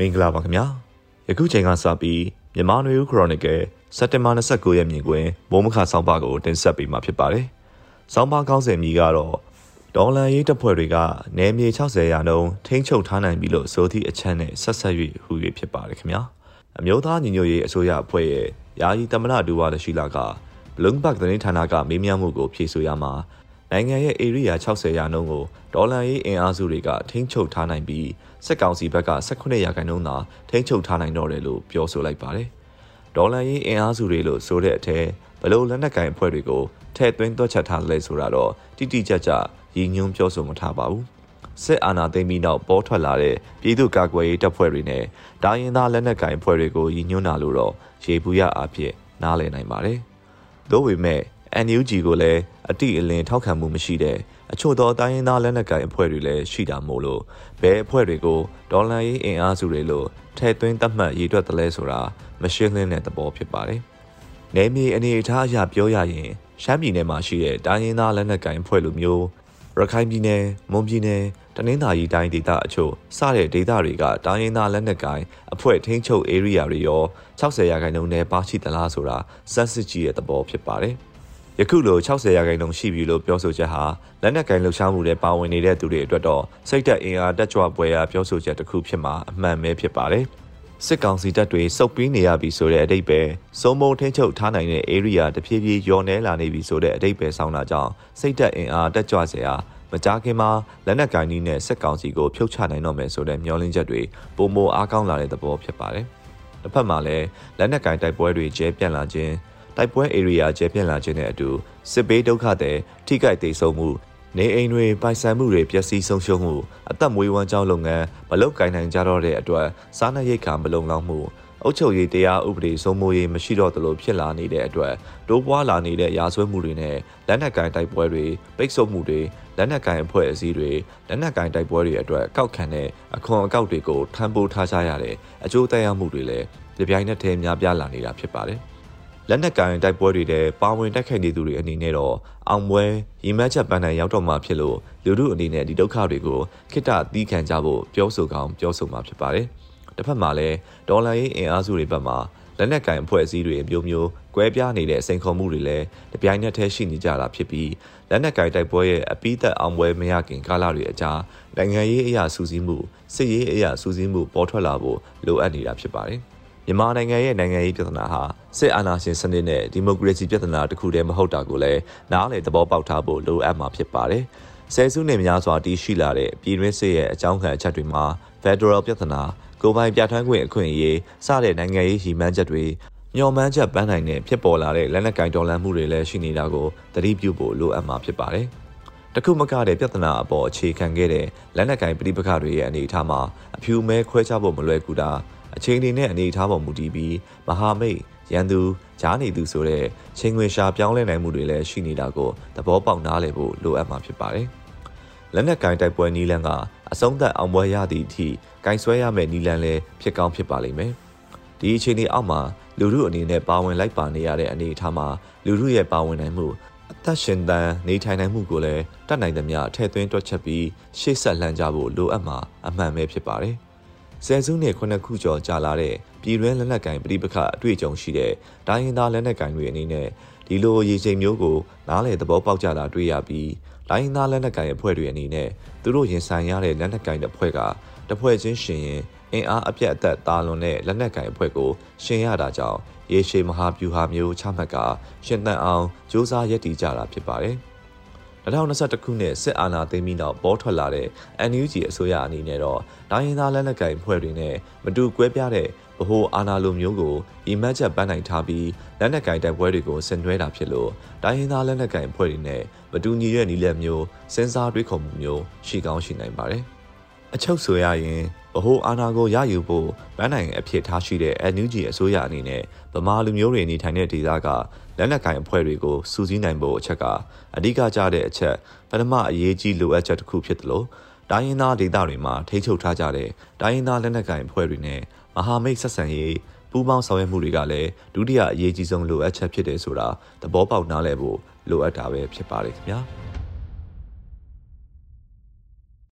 မင်္ဂလာပါခင်ဗျာယခုချိန်ကစပြီးမြန်မာနွေဦးခရိုနီကယ်စက်တင်ဘာ29ရက်မြင်ကွင်းမိုးမခဆောင်းပါကိုတင်ဆက်ပေးမှာဖြစ်ပါတယ်ဆောင်းပါကောင်းစဉ်မြည်ကတော့ဒေါ်လာရေးတပ်ဖွဲ့တွေကနယ်မြေ60ရာနှုန်းထိန်းချုပ်ထားနိုင်ပြီလို့ဆိုသည့်အချက်နဲ့ဆက်ဆက်၍ဟူ၍ဖြစ်ပါတယ်ခင်ဗျာအမျိုးသားညီညွတ်ရေးအစိုးရအဖွဲ့ရဲ့ယာယီသမ္မတဒူဝါလရှိလာကဘလုံဘတ်သတင်းဌာနကမေးမြန်းမှုကိုဖြေဆိုရမှာနိုင်ငံရဲ့ area 60ရာနှုန်းကိုဒေါ်လာရေးအင်အားစုတွေကထိန်းချုပ်ထားနိုင်ပြီး စစ်ကောင်စီဘက်က18ရာခိုင်နှုန်းသာထိန်းချုပ်ထားနိုင်တော့တယ်လို့ပြောဆိုလိုက်ပါတယ်။ဒေါ်လာရေးအင်အားစုတွေလို့ဆိုတဲ့အထက်ဘလို့လက်နက်ကင်အဖွဲ့တွေကိုထည့်သွင်းတွက်ချက်ထားလဲဆိုတာတော့တိတိကျကျရည်ညွှန်းပြောဆိုမထားပါဘူး။စစ်အာဏာသိမ်းပြီးနောက်ပေါ်ထွက်လာတဲ့ပြည်သူ့ကာကွယ်ရေးတပ်ဖွဲ့တွေနဲ့ဒိုင်းရင်သားလက်နက်ကင်အဖွဲ့တွေကိုရည်ညွှန်းတာလို့တော့ရေဘူးရအဖြစ်နားလည်နိုင်ပါတယ်။သို့ပေမဲ့ NUG ကိုလည်းအတိအလင်းထောက်ခံမှုမရှိတဲ့အချို့သောတိုင်းရင်းသားလက်နက်ကိုင်အဖွဲ့တွေလည်းရှိတာမို့လို့ဘယ်အဖွဲ့တွေကိုဒေါ်လာရေးအင်အားစုတွေလို့ထဲသွင်းသတ်မှတ်ရည်တွက်တယ်လဲဆိုတာမရှင်းလင်းတဲ့သဘောဖြစ်ပါတယ်။နယ်မြေအနေအထားအရပြောရရင်ရှမ်းပြည်နယ်မှာရှိတဲ့တိုင်းရင်းသားလက်နက်ကိုင်အဖွဲ့လိုမျိုးရခိုင်ပြည်နယ်မွန်ပြည်နယ်တနင်္သာရီတိုင်းဒေသအချို့စတဲ့ဒေသတွေကတိုင်းရင်းသားလက်နက်ကိုင်အဖွဲ့ထိန်းချုပ် area တွေရော60ရာခိုင်နှုန်းနဲ့ပါရှိသလားဆိုတာစမ်းစစ်ကြည့်တဲ့သဘောဖြစ်ပါတယ်။ ယခုလို60ရာခိုင်နှုန်းရှိပြီလို့ပြောဆိုချက်ဟာလက်နက်ကိုင်လှုပ်ရှားမှုတွေပါဝင်နေတဲ့သူတွေအတွက်တော့စိတ်သက်အင်အားတက်ကြွပွဲရာပြောဆိုချက်တစ်ခုဖြစ်မှာအမှန်ပဲဖြစ်ပါတယ်။စစ်ကောင်စီတပ်တွေစုပ်ပြီးနေရပြီဆိုတဲ့အတိတ်ပဲစုံမုံထင်းချုပ်ထားနိုင်တဲ့ area တဖြည်းဖြည်းယောနေလာနေပြီဆိုတဲ့အတိတ်ပဲဆောင်းတာကြောင့်စိတ်သက်အင်အားတက်ကြွစေရာမကြားခင်မှာလက်နက်ကိုင်နည်းနဲ့စစ်ကောင်စီကိုဖြုတ်ချနိုင်တော့မယ်ဆိုတဲ့မျှော်လင့်ချက်တွေပုံမအားကောင်းလာတဲ့သဘောဖြစ်ပါတယ်။တစ်ဖက်မှာလည်းလက်နက်ကင်တိုက်ပွဲတွေကျဲပြန့်လာခြင်း တိုက်ပွဲ area ကျဲပြန့်လာခြင်းနဲ့အတူစစ်ဘေးဒုက္ခတွေထိခိုက်ဒေဆုံးမှုနေအိမ်တွေပိုင်ဆိုင်မှုတွေပျက်စီးဆုံးရှုံးမှုအသက်မွေးဝမ်းကြောင်းလုပ်ငန်းမလုပ်ကိုင်နိုင်ကြတော့တဲ့အတွက်စားနပ်ရိက္ခာမလုံလောက်မှုအုပ်ချုပ်ရေးတရားဥပဒေစိုးမိုးရေးမရှိတော့သလိုဖြစ်လာနေတဲ့အတွက်တိုးပွားလာနေတဲ့ရာဇဝတ်မှုတွေနဲ့လက်နက်ကိုင်တိုက်ပွဲတွေပိတ်ဆို့မှုတွေလက်နက်ကိုင်အဖွဲ့အစည်းတွေလက်နက်ကိုင်တိုက်ပွဲတွေအတွက်ကောက်ခံတဲ့အခွန်အကောက်တွေကိုထမ်းပိုးထားကြရတဲ့အကျိုးသက်ရောက်မှုတွေလည်းကြပြိုင်နဲ့တည်းများပြားလာနေတာဖြစ်ပါတယ်။ လက်နက်ကိုင်တိုက်ပွဲတွေထဲပါဝင်တိုက်ခိုက်နေသူတွေအနေနဲ့တော့အောင်ပွဲရီမတ်ချက်ပန်းတိုင်ရောက်တော့မှဖြစ်လို့လူတို့အနေနဲ့ဒီဒုက္ခတွေကိုခိတ္တသီးခံကြဖို့ပြောဆိုကောင်းပြောဆိုမှာဖြစ်ပါတယ်။တစ်ဖက်မှာလည်းဒေါ်လာရေးအင်အားစုတွေဘက်မှာလက်နက်ကင်အဖွဲ့အစည်းတွေမျိုးမျိုးကွဲပြားနေတဲ့အစိန်ခေါ်မှုတွေလည်းတပြိုင်နက်တည်းရှိနေကြတာဖြစ်ပြီးလက်နက်ကင်တိုက်ပွဲရဲ့အပိသက်အောင်ပွဲမရခင်ကာလတွေအကြားနိုင်ငံရေးအရာစူးစီးမှုစစ်ရေးအရာစူးစီးမှုပေါ်ထွက်လာဖို့လိုအပ်နေတာဖြစ်ပါတယ်။ မြန်မာနိုင်ငံရဲ့နိုင်ငံရေးပြဿနာဟာစစ်အာဏာရှင်စနစ်နဲ့ဒီမိုကရေစီပြဿနာတစ်ခုတည်းမဟုတ်တာကိုလည်းနားလည်သဘောပေါက်ထားဖို့လိုအပ်မှာဖြစ်ပါတယ်။ဆယ်စုနှစ်များစွာတည်ရှိလာတဲ့ပြည်တွင်းစစ်ရဲ့အကြောင်းခံအချက်တွေမှာ Federal ပြဿနာကိုပိုင်ပြဋ္ဌာန်းခွင့်အခွင့်အရေးစတဲ့နိုင်ငံရေးရည်မှန်းချက်တွေညှော်မှန်းချက်ပန်းနိုင်တဲ့ဖြစ်ပေါ်လာတဲ့လက်နက်ကင်တော်လှန်မှုတွေလည်းရှိနေတာကိုသတိပြုဖို့လိုအပ်မှာဖြစ်ပါတယ်။တခုမကတဲ့ပြဿနာအပေါ်အခြေခံခဲ့တဲ့လက်နက်ကင်ပြိပခတွေရဲ့အနေအထားမှာအဖြူမဲခွဲခြားဖို့မလွယ်ကူတာ အချိန်တွေနဲ့အနေအထားပေါ်မူတည်ပြီးမဟာမိတ်ရန်သူဂျားနေသူဆိုတဲ့ချိန်ခွင်ရှာပြောင်းလဲနိုင်မှုတွေလည်းရှိနေတာကိုသဘောပေါက်နားလည်ဖို့လိုအပ်မှာဖြစ်ပါတယ်။လက်နက်ကင်တိုက်ပွဲနီးလန်းကအဆုံးသက်အောင်ပွဲရသည့်အထိကင်ဆွဲရမယ့်နီးလန်းလည်းဖြစ်ကောင်းဖြစ်ပါလိမ့်မယ်။ဒီအခြေအနေအောက်မှာလူမှုအနေနဲ့ပါဝင်လိုက်ပါနေရတဲ့အနေအထားမှာလူမှုရဲ့ပါဝင်နိုင်မှုအသက်ရှင်သန်နေထိုင်နိုင်မှုကိုလည်းတတ်နိုင်သမျှထည့်သွင်းတွက်ချက်ပြီးရှေ့ဆက်လှမ်းကြဖို့လိုအပ်မှာအမှန်ပဲဖြစ်ပါတယ်။ ဆယ်စုနှစ်ခုနှစ်ခုကျော်ကြာလာတဲ့ပြည်တွင်းလက်နက်ကင်ပြိပခအတွေ့အကြုံရှိတဲ့တိုင်းရင်းသားလက်နက်ကင်တွေအနေနဲ့ဒီလိုရေချိန်မျိုးကိုနားလေသဘောပေါက်ကြတာတွေ့ရပြီးတိုင်းရင်းသားလက်နက်ကင်အဖွဲ့တွေအနေနဲ့သူတို့ရင်ဆိုင်ရတဲ့လက်နက်ကင်တစ်ဖွဲ့ကတစ်ဖွဲ့ချင်းရှင်ရင်အင်အားအပြတ်အသက်တာလွန်တဲ့လက်နက်ကင်အဖွဲ့ကိုရှင်ရတာကြောင့်ရေရှည်မဟာဗျူဟာမျိုးချမှတ်ကရှင်သန်အောင်စ조사ရက်တည်ကြတာဖြစ်ပါတယ်။ 2021ခုနှစ်စစ်အာဏာသိမ်းပြီးနောက်ပေါ်ထွက်လာတဲ့ NUG အစိုးရအနေနဲ့တော့တိုင်းရင်းသားလက်နက်ကိုင်ဖွဲ့တွေနဲ့မတူကွဲပြားတဲ့ဗဟိုအာဏာလိုမျိုးကိုဤမှတ်ချက်ပန်းနိုင်ထားပြီးလက်နက်ကင်တိုက်ပွဲတွေကိုဆင်နွှဲတာဖြစ်လို့တိုင်းရင်းသားလက်နက်ကင်ဖွဲ့တွေနဲ့မတူညီတဲ့နည်းလမ်းမျိုးစဉ်းစားတွေးခေါ်မှုမျိုးရှိကောင်းရှိနိုင်ပါတယ်။ အချုပ်ဆိုရရင်ဗဟိုအာဏာကိုရယူဖို့ဗန်းနိုင်အဖြစ်ထားရှိတဲ့ NUG အစိုးရအနေနဲ့ဗမာလူမျိုးတွေနေထိုင်တဲ့ဒေသကလက်နက်ကင်အဖွဲ့တွေကိုစူးစီးနိုင်ဖို့အချက်ကအဓိကကျတဲ့အချက်ပထမအရေးကြီးလိုအပ်ချက်တစ်ခုဖြစ်တယ်လို့တိုင်းရင်းသားဒေသတွေမှာထိ ंछ ုပ်ထားကြတဲ့တိုင်းရင်းသားလက်နက်ကင်အဖွဲ့တွေနဲ့မဟာမိတ်ဆက်ဆံရေးပူးပေါင်းဆောင်ရွက်မှုတွေကလည်းဒုတိယအရေးကြီးဆုံးလိုအပ်ချက်ဖြစ်တယ်ဆိုတာသဘောပေါက်နားလည်ဖို့လိုအပ်တာပဲဖြစ်ပါတယ်ခင်ဗျာ။